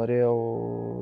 norėjau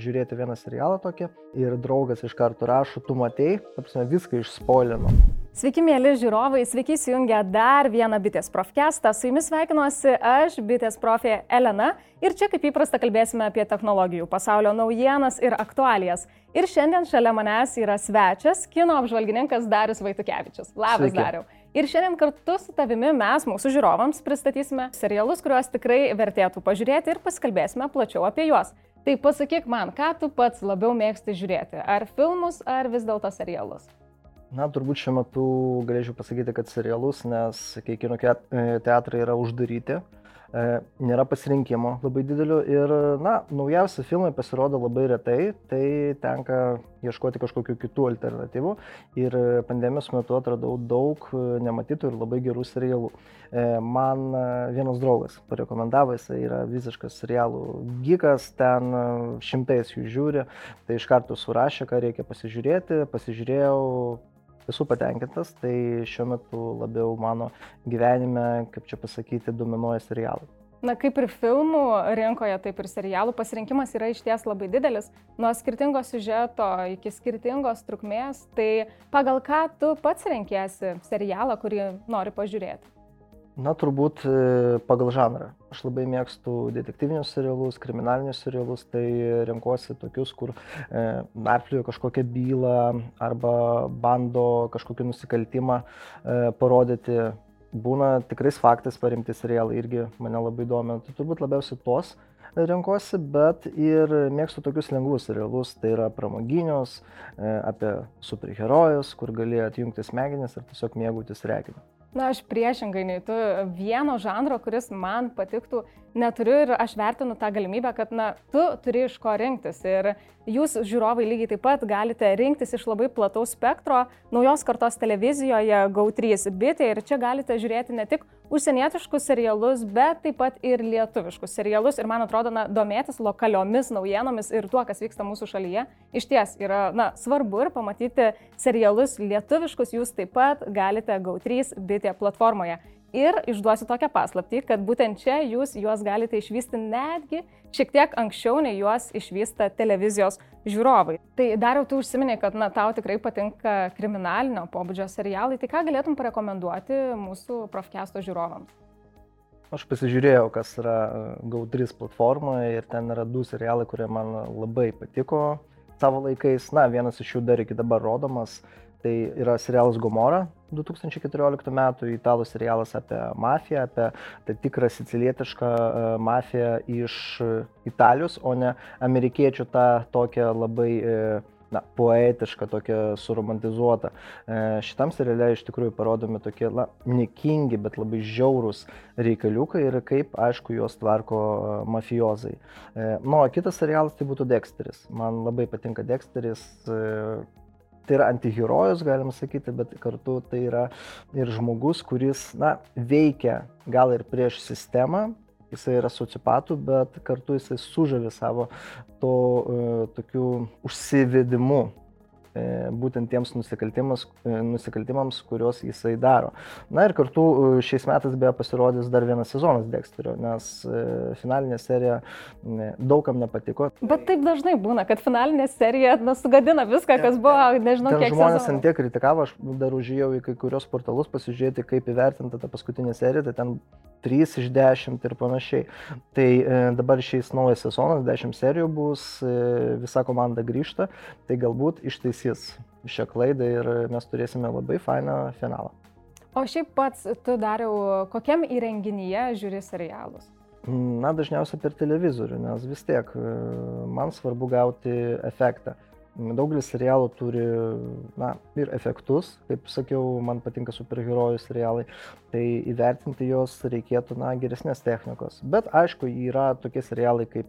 žiūrėti vieną serialą tokį ir draugas iš karto rašo, tu matei, tapsime viską išspolino. Sveiki, mėly žiūrovai, sveiki įsijungę dar vieną Bitės profkestą. Su jumis sveikinuosi aš, Bitės profė Elena. Ir čia kaip įprasta kalbėsime apie technologijų, pasaulio naujienas ir aktualijas. Ir šiandien šalia manęs yra svečias, kino apžvalgininkas Darius Vaitukevičius. Labas, Sveiki. Dariu. Ir šiandien kartu su tavimi mes, mūsų žiūrovams, pristatysime serialus, kuriuos tikrai vertėtų pažiūrėti ir pasikalbėsime plačiau apie juos. Tai pasakyk man, ką tu pats labiau mėgsti žiūrėti? Ar filmus, ar vis dėlto serialus? Na, turbūt šiuo metu galėčiau pasakyti, kad serialus, nes kai kino teatrai yra uždaryti, E, nėra pasirinkimo labai didelio ir, na, naujausi filmai pasirodo labai retai, tai tenka ieškoti kažkokių kitų alternatyvų ir pandemijos metu atradau daug nematytų ir labai gerų serialų. E, man vienas draugas parekomendavo, jis yra visiškas serialų gigas, ten šimtais jų žiūri, tai iš karto surašė, ką reikia pasižiūrėti, pasižiūrėjau, esu patenkintas, tai šiuo metu labiau mano gyvenime, kaip čia pasakyti, dominuoja serialai. Na, kaip ir filmų rinkoje, taip ir serialų pasirinkimas yra iš ties labai didelis. Nuo skirtingo siužeto iki skirtingos trukmės, tai pagal ką tu pats renkėsi serialą, kurį nori pažiūrėti? Na, turbūt e, pagal žanrą. Aš labai mėgstu detektyvinius serialus, kriminalinius serialus, tai renkuosi tokius, kur e, narplioja kažkokią bylą arba bando kažkokį nusikaltimą e, parodyti. Būna tikrais faktais parimti serialai irgi mane labai domina. Tai turbūt labiausiai tos renkuosi, bet ir mėgstu tokius lengvus serialus, tai yra pramoginius, e, apie superherojus, kur gali atjungti smegenis ir tiesiog mėgautis reginiu. Na, aš priešingai nei tu vieno žanro, kuris man patiktų, neturiu ir aš vertinu tą galimybę, kad, na, tu turi iš ko rinktis. Ir jūs, žiūrovai, lygiai taip pat galite rinktis iš labai plataus spektro naujos kartos televizijoje GAU3 bitė ir čia galite žiūrėti ne tik užsienietiškus serialus, bet taip pat ir lietuviškus serialus. Ir man atrodo, na, domėtis lokaliomis naujienomis ir tuo, kas vyksta mūsų šalyje, iš ties yra, na, svarbu ir pamatyti serialus lietuviškus jūs taip pat galite GAU3 bitė platformoje. Ir išduosiu tokią paslaptį, kad būtent čia jūs juos galite išvysti netgi šiek tiek anksčiau, nei juos išvysta televizijos žiūrovai. Tai dariau, tu užsiminė, kad na, tau tikrai patinka kriminalinio pobūdžio serialai, tai ką galėtum parekomenduoti mūsų profkesto žiūrovams? Aš pasižiūrėjau, kas yra GAU3 platformoje ir ten yra du serialai, kurie man labai patiko savo laikais. Na, vienas iš jų dar iki dabar rodomas Tai yra serialas Gomora 2014 metų, italų serialas apie mafiją, apie tą tikrą sicilietišką e, mafiją iš Italijos, o ne amerikiečių tą tokią labai e, na, poetišką, tokią suromantizuotą. E, šitam seriale iš tikrųjų parodomi tokie, na, nekingi, bet labai žiaurūs reikaliukai ir kaip, aišku, juos tvarko mafijozai. Nu, o kitas serialas tai būtų Dexteris. Man labai patinka Dexteris, tai yra antiherojus, galim sakyti, bet kartu tai yra ir žmogus, kuris, na, veikia gal ir prieš sistemą, jisai yra sociopatų, bet kartu jisai sužavi savo to uh, tokiu užsivedimu. E, būtent tiems e, nusikaltimams, kuriuos jisai daro. Na ir kartu e, šiais metais beje pasirodys dar vienas sezonas Dexterio, nes finalinė serija daugam nepatiko. Bet taip dažnai būna, kad finalinė serija na, sugadina viską, kas buvo, nežinau, kiek. Žmonės ant tiek kritikavo, aš dar užėjau į kai kurios portalus pasižiūrėti, kaip įvertinta ta paskutinė serija, tai ten 3 iš 10 ir panašiai. Tai e, dabar šiais naujas sezonas, 10 serijų bus, e, visa komanda grįžta, tai galbūt ištaisys šią klaidą ir mes turėsime labai fainą finalą. O šiaip pats tu dariau, kokiam įrenginyje žiūri serialus? Na, dažniausiai per televizorių, nes vis tiek e, man svarbu gauti efektą. Daugelis serialų turi na, ir efektus, kaip sakiau, man patinka superherojų serialai, tai įvertinti juos reikėtų na, geresnės technikos. Bet aišku, yra tokie serialai kaip,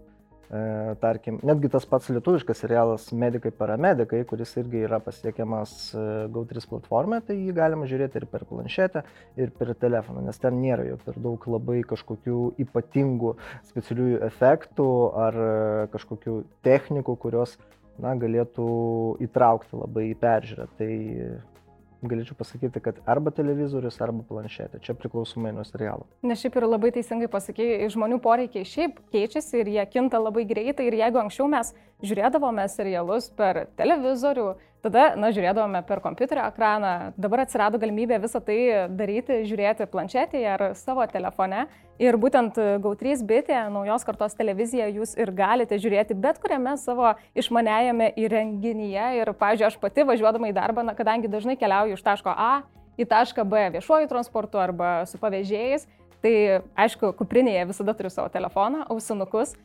tarkim, netgi tas pats lietuviškas serialas Medikai paramedikai, kuris irgi yra pasiekiamas e, GAU3 platformoje, tai jį galima žiūrėti ir per planšetę, ir per telefoną, nes ten nėra jo per daug labai kažkokių ypatingų specialiųjų efektų ar e, kažkokių technikų, kurios na, galėtų įtraukti labai į peržiūrą. Tai galėčiau pasakyti, kad arba televizorius, arba planšetė. Čia priklausomai nuo serialo. Nes šiaip ir labai teisingai pasakėjai, žmonių poreikiai šiaip keičiasi ir jie kinta labai greitai. Ir jeigu anksčiau mes žiūrėdavome serialus per televizorių, tada, na, žiūrėdavome per kompiuterio ekraną, dabar atsirado galimybė visą tai daryti, žiūrėti planšetėje ar savo telefone. Ir būtent GAU3 bitė, naujos kartos televizija, jūs ir galite žiūrėti bet kuriame savo išmaniajame įrenginyje. Ir, pavyzdžiui, aš pati važiuodama į darbą, na, kadangi dažnai keliauju iš taško A į tašką B viešuoju transportu arba su pavėžėjais, tai aišku, kuprinėje visada turiu savo telefoną, ausinukus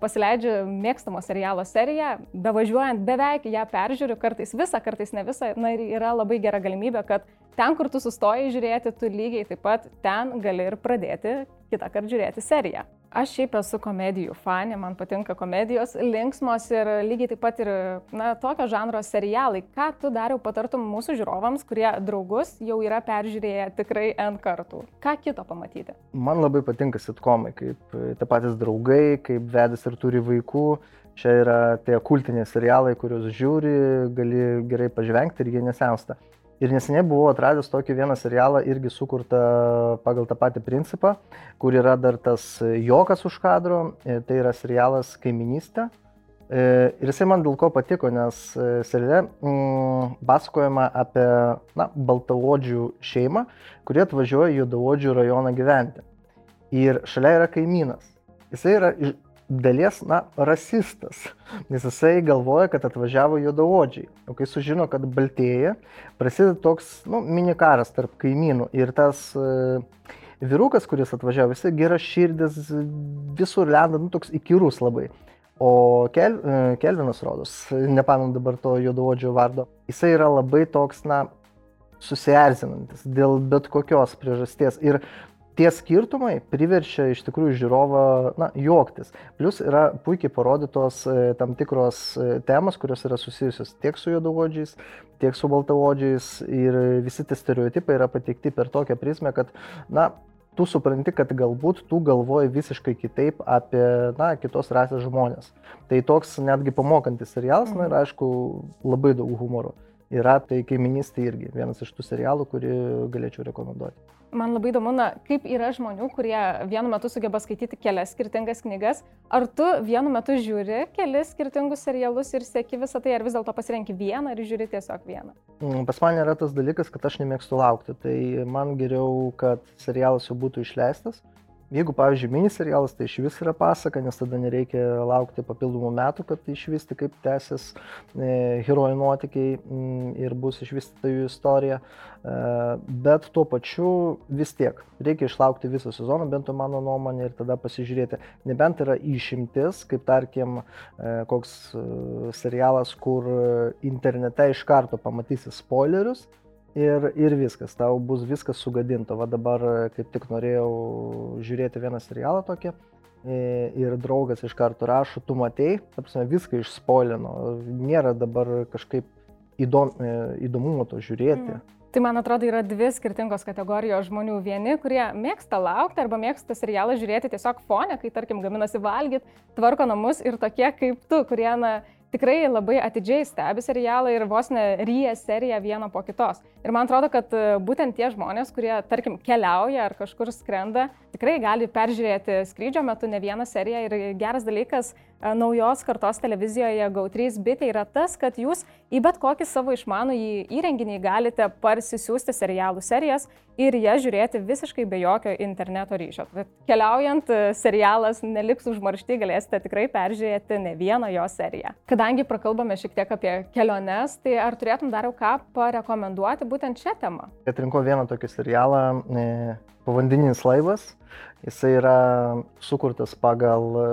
pasileidžiu mėgstamo serialo seriją, bevažiuojant beveik ją peržiūriu, kartais visą, kartais ne visą. Na ir yra labai gera galimybė, kad ten, kur tu sustoji žiūrėti, tu lygiai taip pat ten gali ir pradėti kitą kartą žiūrėti seriją. Aš šiaip esu komedijų fanė, man patinka komedijos, linksmos ir lygiai taip pat ir na, tokio žanro serialai. Ką tu dariau patartum mūsų žiūrovams, kurie draugus jau yra peržiūrėję tikrai N kartų? Ką kito pamatyti? Man labai patinka sitkomai, kaip tie patys draugai, kaip vedęs ir turi vaikų. Čia yra tie kultiniai serialai, kuriuos žiūri, gali gerai pažvengti ir jie nesensta. Ir neseniai buvau atradęs tokį vieną serialą, irgi sukurtą pagal tą patį principą, kur yra dar tas jokas už kadro, e, tai yra serialas Kaiminystė. E, ir jisai man dėl ko patiko, nes e, seriale mm, pasakojama apie na, baltaodžių šeimą, kurie atvažiuoja į juodaodžių rajoną gyventi. Ir šalia yra kaimynas. Jisai yra dalies, na, rasistas, nes jisai galvoja, kad atvažiavo juodaodžiai. O kai sužino, kad baltėja, prasideda toks, nu, minikaras tarp kaimynų. Ir tas e, vyrukas, kuris atvažiavo, jisai geras širdis, visur lenda, nu, toks įkyrus labai. O Kel, e, Kelvinas Rodos, nepamenu dabar to juodaodžio vardo, jisai yra labai toks, na, susierzinantis dėl bet kokios priežasties. Ir tie skirtumai priverčia iš tikrųjų žiūrovą na, juoktis. Plus yra puikiai parodytos e, tam tikros e, temos, kurios yra susijusios tiek su juodavodžiais, tiek su baltavodžiais ir visi tie stereotipai yra pateikti per tokią prizmę, kad na, tu supranti, kad galbūt tu galvoji visiškai kitaip apie na, kitos rasės žmonės. Tai toks netgi pamokantis serialas, na ir aišku, labai daug humoro. Yra tai kaiminystė irgi vienas iš tų serialų, kurį galėčiau rekomenduoti. Man labai įdomu, na, kaip yra žmonių, kurie vienu metu sugeba skaityti kelias skirtingas knygas. Ar tu vienu metu žiūri kelis skirtingus serialus ir sėki visą tai, ar vis dėlto pasirenki vieną ir žiūri tiesiog vieną? Mm, pas mane yra tas dalykas, kad aš nemėgstu laukti. Tai man geriau, kad serialas jau būtų išleistas Jeigu, pavyzdžiui, miniserialas, tai iš vis yra pasaka, nes tada nereikia laukti papildomų metų, kad išvysti, kaip tęsis e, herojų nuotikiai m, mm, ir bus išvystyta jų istorija. E, bet tuo pačiu vis tiek reikia išlaukti visą sezoną, bent jau mano nuomonė, ir tada pasižiūrėti. Nebent yra išimtis, kaip tarkim, e, koks e, serialas, kur internete iš karto pamatysi spoilerius ir, ir viskas, tau bus viskas sugadinta. Va dabar kaip tik norėjau žiūrėti vieną serialą tokį ir draugas iš karto rašo, tu matei, tapsime, viską išspolino, nėra dabar kažkaip įdom, įdomumo to žiūrėti. Mm. Tai man atrodo yra dvi skirtingos kategorijos žmonių. Vieni, kurie mėgsta laukti arba mėgsta serialą žiūrėti tiesiog fone, kai tarkim gaminasi valgyti, tvarko namus ir tokie kaip tu, kurie na, tikrai labai atidžiai stebi serialą ir vos ne ryja seriją vieną po kitos. Ir man atrodo, kad e, būtent tie žmonės, kurie, tarkim, keliauja ar kažkur skrenda, tikrai gali peržiūrėti skrydžio metu ne vieną seriją. Ir geras dalykas e, naujos kartos televizijoje GAU3 bitė yra tas, kad jūs į bet kokį savo išmanų įrenginį galite parsisiųsti serialų serijas ir jas žiūrėti visiškai be jokio interneto ryšio. Tad keliaujant, e, serialas neliks užmaršti, galėsite tikrai peržiūrėti ne vieną jo seriją. Kadangi prakalbame šiek tiek apie keliones, tai ar turėtum dar ką parekomenduoti būtent šią temą? Atrinkau vieną tokį serialą e, Pavandininis laivas. Jisai yra sukurtas pagal e,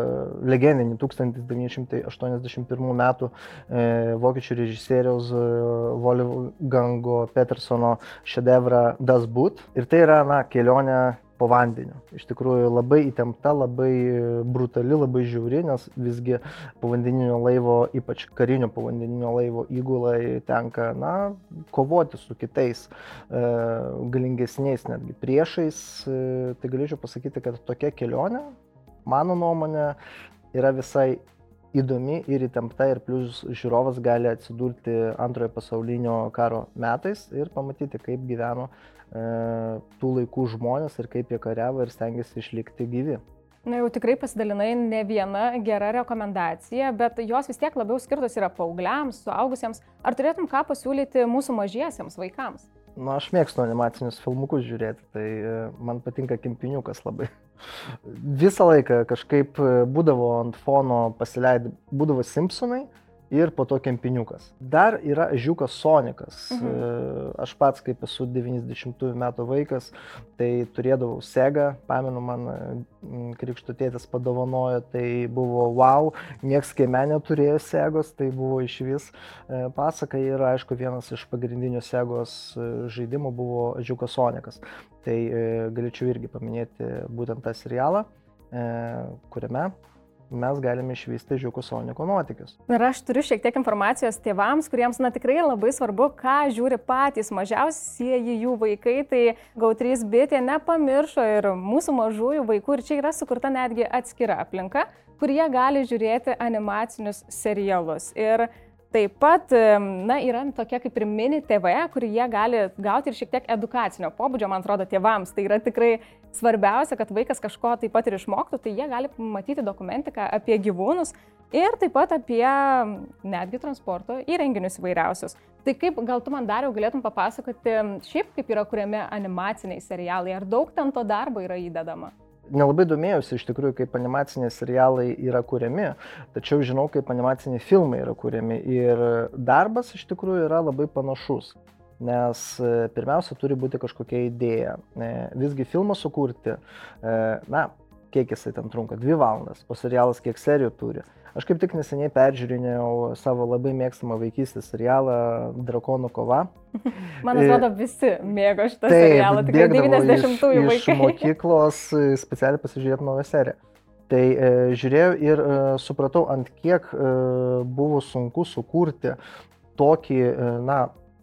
legendinį 1981 metų e, vokiečių režisieriaus Wolfgango Petersono šedevrą Das Boot. Ir tai yra na, kelionė po vandeniu. Iš tikrųjų labai įtempta, labai brutali, labai žiauri, nes visgi povandeninio laivo, ypač karinio povandeninio laivo įgulai tenka, na, kovoti su kitais e, galingesniais netgi priešais. E, tai galėčiau pasakyti, kad tokia kelionė, mano nuomonė, yra visai įdomi ir įtempta ir plus žiūrovas gali atsidurti antrojo pasaulinio karo metais ir pamatyti, kaip gyveno e, tų laikų žmonės ir kaip jie kariavo ir stengiasi išlikti gyvi. Na jau tikrai pasidalinai ne viena gera rekomendacija, bet jos vis tiek labiau skirtos yra paaugliams, suaugusiems. Ar turėtum ką pasiūlyti mūsų mažiesiems vaikams? Na, aš mėgstu animacinius filmukus žiūrėti, tai e, man patinka kempiniukas labai. Visą laiką kažkaip e, būdavo ant fono pasileidę, būdavo Simpsonai, ir po to kempiniukas. Dar yra žiūkas Sonikas. Mhm. E, aš pats, kaip esu 90 metų vaikas, tai turėdavau segą, pamenu, man krikšto tėtis padovanojo, tai buvo wow, nieks kaime neturėjo segos, tai buvo iš vis e, pasaka ir aišku vienas iš pagrindinių segos e, žaidimų buvo žiūkas Sonikas. Tai galėčiau irgi paminėti būtent tą serialą, kuriame mes galime išvysti žiūkų Soniko nuotykius. Ir aš turiu šiek tiek informacijos tėvams, kuriems na, tikrai labai svarbu, ką žiūri patys mažiausieji jų vaikai, tai GAU3 bitė nepamiršo ir mūsų mažųjų vaikų ir čia yra sukurta netgi atskira aplinka, kur jie gali žiūrėti animacinius serialus. Ir Taip pat, na, yra tokia kaip ir mini TV, kur jie gali gauti ir šiek tiek edukacinio pobūdžio, man atrodo, tėvams. Tai yra tikrai svarbiausia, kad vaikas kažko taip pat ir išmoktų, tai jie gali matyti dokumentiką apie gyvūnus ir taip pat apie netgi transporto įrenginius įvairiausius. Tai kaip gal tu man dariau galėtum papasakoti, šiaip kaip yra kuriami animaciniai serialai, ar daug ten to darbo yra įdedama? nelabai domėjausi iš tikrųjų, kaip animaciniai serialai yra kuriami, tačiau žinau, kaip animaciniai filmai yra kuriami. Ir darbas iš tikrųjų yra labai panašus. Nes e, pirmiausia, turi būti kažkokia idėja. E, visgi filmą sukurti, e, na, kiek jisai ten trunka, dvi valandas, o serialas kiek serijų turi. Aš kaip tik neseniai peržiūrinėjau savo labai mėgstamą vaikystės serialą Drakonų kova. Man atrodo, visi mėgo šitą Taip, serialą, tikrai 90-ųjų vaikai. Iš mokyklos specialiai pasižiūrėti naują seriją. Tai e, žiūrėjau ir e, supratau, ant kiek e, buvo sunku sukurti tokį, e, na,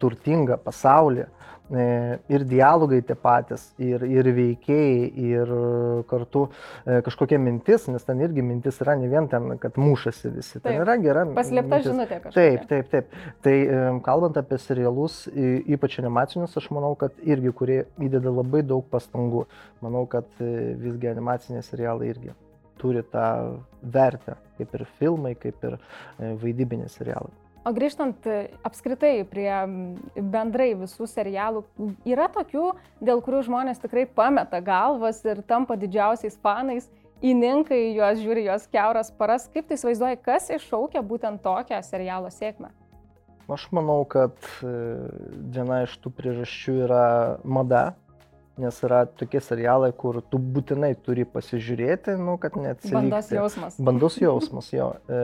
turtingą pasaulį, E, ir dialogai tie patys, ir, ir veikėjai, ir kartu e, kažkokia mintis, nes ten irgi mintis yra ne vien ten, kad mušasi visi. Taip, ten yra gera. Paslėpta žinutė kažkokia. Taip, taip, taip. Tai e, kalbant apie serialus, ypač animacinius, aš manau, kad irgi, kurie įdeda labai daug pastangų, manau, kad visgi animaciniai serialai irgi turi tą vertę, kaip ir filmai, kaip ir vaidybiniai serialai. O grįžtant e, apskritai prie bendrai visų serialų, yra tokių, dėl kurių žmonės tikrai pameta galvas ir tampa didžiausiais fanais, įninkai juos žiūri juos keuras paras. Kaip tai įsivaizduoji, kas iššaukia būtent tokią serialo sėkmę? Aš manau, kad e, viena iš tų priežasčių yra mada, nes yra tokie serialai, kur tu būtinai turi pasižiūrėti, nu, kad neatsilikti. Bandos jausmas. Bandos jausmas, jo. E,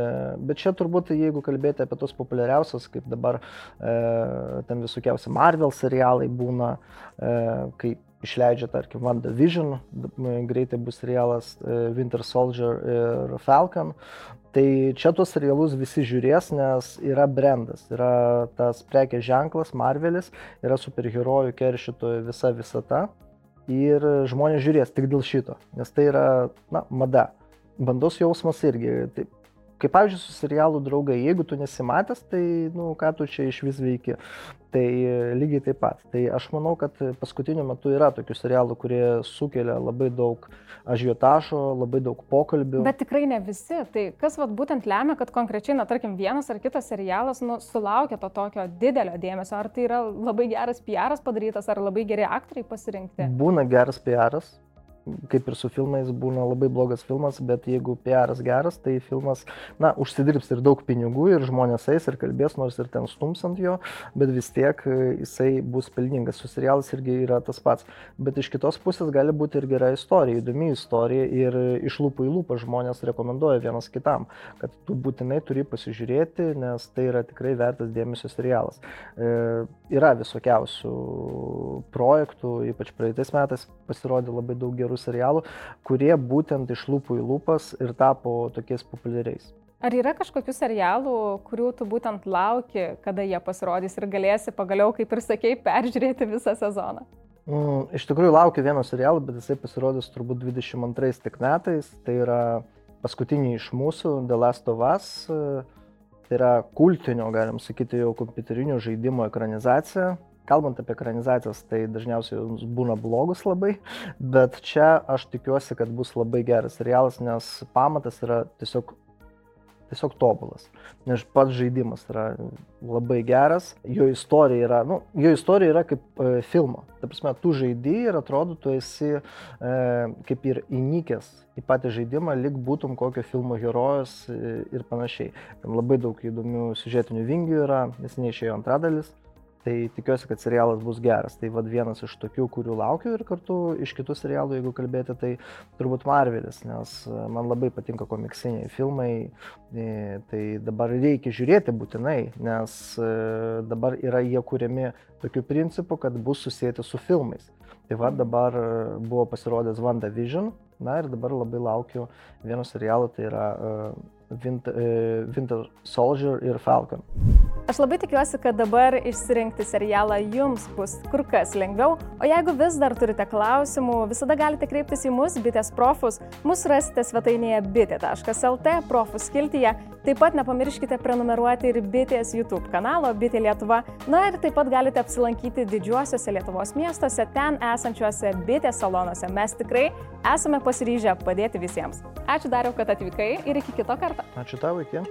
bet čia turbūt, jeigu kalbėti apie tos populiariausius, kaip dabar e, ten visokiausi Marvel serialai būna, e, kai išleidžia, tarkim, WandaVision, greitai bus serialas e, Winter Soldier ir Falcon. Tai čia tuos serialus visi žiūrės, nes yra brandas, yra tas prekės ženklas, Marvelis, yra superherojų keršytojų visa visata. Ir žmonės žiūrės tik dėl šito, nes tai yra, na, mada. Bandos jausmas irgi. Taip, Kaip pavyzdžiui, su serialų draugai, jeigu tu nesimatęs, tai, nu, ką tu čia iš vis veiki. Tai lygiai taip pat. Tai aš manau, kad paskutiniu metu yra tokių serialų, kurie sukelia labai daug ažiotažo, labai daug pokalbių. Bet tikrai ne visi. Tai kas vat, būtent lemia, kad konkrečiai, na, tarkim, vienas ar kitas serialas nu, sulaukia to tokio didelio dėmesio? Ar tai yra labai geras PR padarytas, ar labai geri aktoriai pasirinkti? Būna geras PR, kaip ir su filmais būna labai blogas filmas, bet jeigu PR'as geras, tai filmas, na, užsidirbs ir daug pinigų ir žmonės eis ir kalbės, nors ir ten stums ant jo, bet vis tiek e, jisai bus pelningas. Su serialas irgi yra tas pats. Bet iš kitos pusės gali būti ir gera istorija, įdomi istorija ir iš lūpų į lūpą žmonės rekomenduoja vienas kitam, kad tu būtinai turi pasižiūrėti, nes tai yra tikrai vertas dėmesio serialas. E, yra visokiausių projektų, ypač praeitais metais pasirodė labai daug gerų serialų, kurie būtent iš lūpų į lūpas ir tapo tokiais populiariais. Ar yra kažkokių serialų, kurių tu būtent lauki, kada jie pasirodys ir galėsi pagaliau, kaip ir sakei, peržiūrėti visą sezoną? Mm, iš tikrųjų laukiu vieno serialo, bet jisai pasirodys turbūt 22 tik metais. Tai yra paskutinį iš mūsų, The Last of Us, tai yra kultinio, galim sakyti, jau kompiuterinio žaidimo ekranizacija. Kalbant apie ekranizacijas, tai dažniausiai jos būna blogus labai, bet čia aš tikiuosi, kad bus labai geras serialas, nes pamatas yra tiesiog tiesiog tobulas. Nes pats žaidimas yra labai geras, jo istorija yra, nu, jo istorija yra kaip e, filmo. Ta prasme, tu žaidži ir atrodo, tu esi e, kaip ir įnikęs į patį žaidimą, lik būtum kokio filmo herojus e, ir panašiai. Ten labai daug įdomių siužetinių vingių yra, nes neišėjo antradalis. Tai tikiuosi, kad serialas bus geras. Tai vad vienas iš tokių, kurių laukiu ir kartu iš kitų serialų, jeigu kalbėti, tai turbūt Marvelis, nes e, man labai patinka komiksiniai filmai. E, tai dabar reikia žiūrėti būtinai, nes e, dabar yra jie kūriami tokiu principu, kad bus susijęti su filmais. Tai vad dabar buvo pasirodęs WandaVision, na ir dabar labai laukiu vieno serialo, tai yra Winter, Winter Soldier ir Falcon. Aš labai tikiuosi, kad dabar išsirinkti serialą jums bus kur kas lengviau, o jeigu vis dar turite klausimų, visada galite kreiptis į mus, bitės profus. Mūsų rasite svetainėje bitė.lt profus skiltyje. Taip pat nepamirškite prenumeruoti ir bitės YouTube kanalo Bitė Lietuva. Na ir taip pat galite apsilankyti didžiuosiuose Lietuvos miestuose, ten esančiuose bitės salonuose. Mes tikrai esame pasiryžę padėti visiems. Ačiū dariau, kad atvykai ir iki kito karto. Ačiū tau, iki.